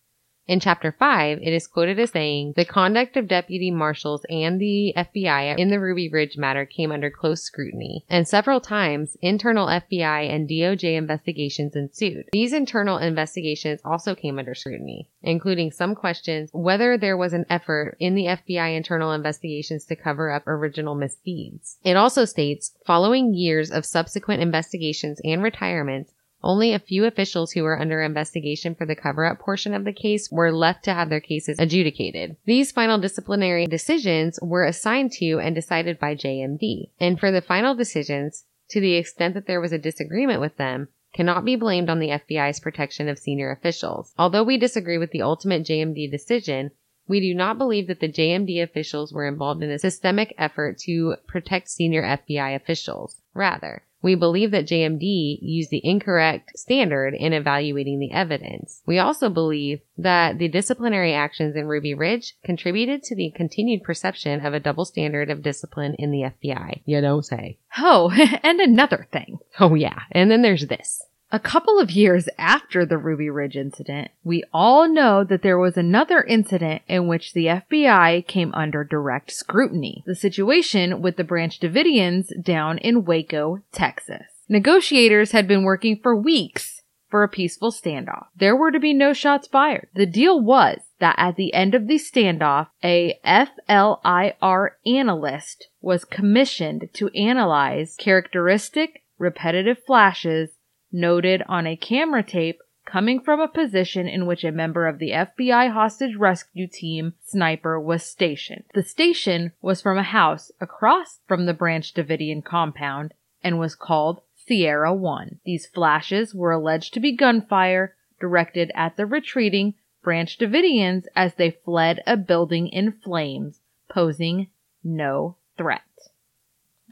In Chapter 5, it is quoted as saying, The conduct of deputy marshals and the FBI in the Ruby Ridge matter came under close scrutiny, and several times internal FBI and DOJ investigations ensued. These internal investigations also came under scrutiny, including some questions whether there was an effort in the FBI internal investigations to cover up original misdeeds. It also states, following years of subsequent investigations and retirements, only a few officials who were under investigation for the cover up portion of the case were left to have their cases adjudicated. These final disciplinary decisions were assigned to and decided by JMD. And for the final decisions, to the extent that there was a disagreement with them, cannot be blamed on the FBI's protection of senior officials. Although we disagree with the ultimate JMD decision, we do not believe that the JMD officials were involved in a systemic effort to protect senior FBI officials. Rather, we believe that JMD used the incorrect standard in evaluating the evidence. We also believe that the disciplinary actions in Ruby Ridge contributed to the continued perception of a double standard of discipline in the FBI. You don't say. Oh, and another thing. Oh yeah. And then there's this. A couple of years after the Ruby Ridge incident, we all know that there was another incident in which the FBI came under direct scrutiny. The situation with the Branch Davidians down in Waco, Texas. Negotiators had been working for weeks for a peaceful standoff. There were to be no shots fired. The deal was that at the end of the standoff, a FLIR analyst was commissioned to analyze characteristic repetitive flashes noted on a camera tape coming from a position in which a member of the FBI hostage rescue team sniper was stationed. The station was from a house across from the Branch Davidian compound and was called Sierra 1. These flashes were alleged to be gunfire directed at the retreating Branch Davidians as they fled a building in flames, posing no threat.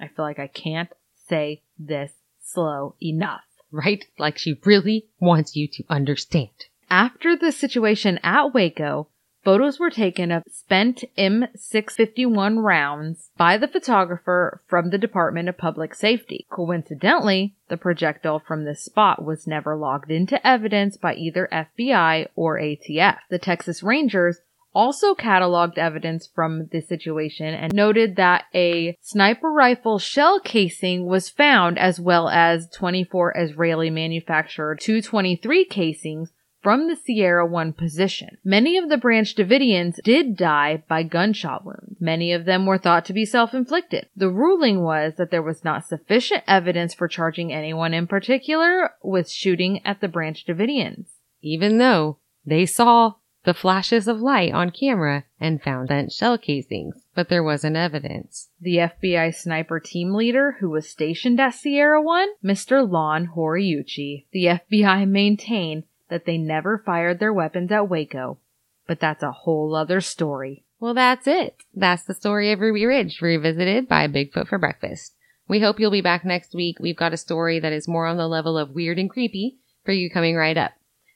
I feel like I can't say this slow enough right? Like she really wants you to understand. After the situation at Waco, photos were taken of spent M651 rounds by the photographer from the Department of Public Safety. Coincidentally, the projectile from this spot was never logged into evidence by either FBI or ATF. The Texas Rangers also cataloged evidence from the situation and noted that a sniper rifle shell casing was found as well as 24 Israeli manufactured 223 casings from the Sierra 1 position. Many of the Branch Davidians did die by gunshot wounds. Many of them were thought to be self-inflicted. The ruling was that there was not sufficient evidence for charging anyone in particular with shooting at the Branch Davidians. Even though they saw the flashes of light on camera and found bent shell casings, but there wasn't evidence. The FBI sniper team leader who was stationed at Sierra 1, Mr. Lon Horiuchi. The FBI maintained that they never fired their weapons at Waco, but that's a whole other story. Well, that's it. That's the story of Ruby Ridge, revisited by Bigfoot for Breakfast. We hope you'll be back next week. We've got a story that is more on the level of weird and creepy for you coming right up.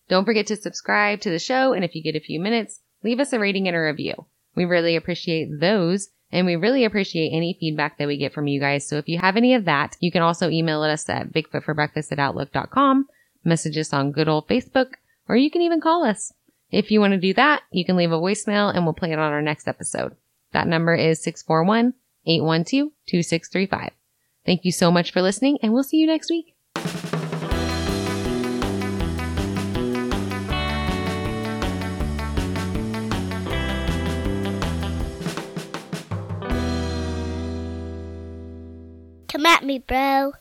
Don't forget to subscribe to the show, and if you get a few minutes, leave us a rating and a review. We really appreciate those, and we really appreciate any feedback that we get from you guys. So if you have any of that, you can also email us at bigfootforbreakfast at outlook.com, message us on good old Facebook, or you can even call us. If you want to do that, you can leave a voicemail and we'll play it on our next episode. That number is 641 812 2635. Thank you so much for listening, and we'll see you next week. Come at me, bro.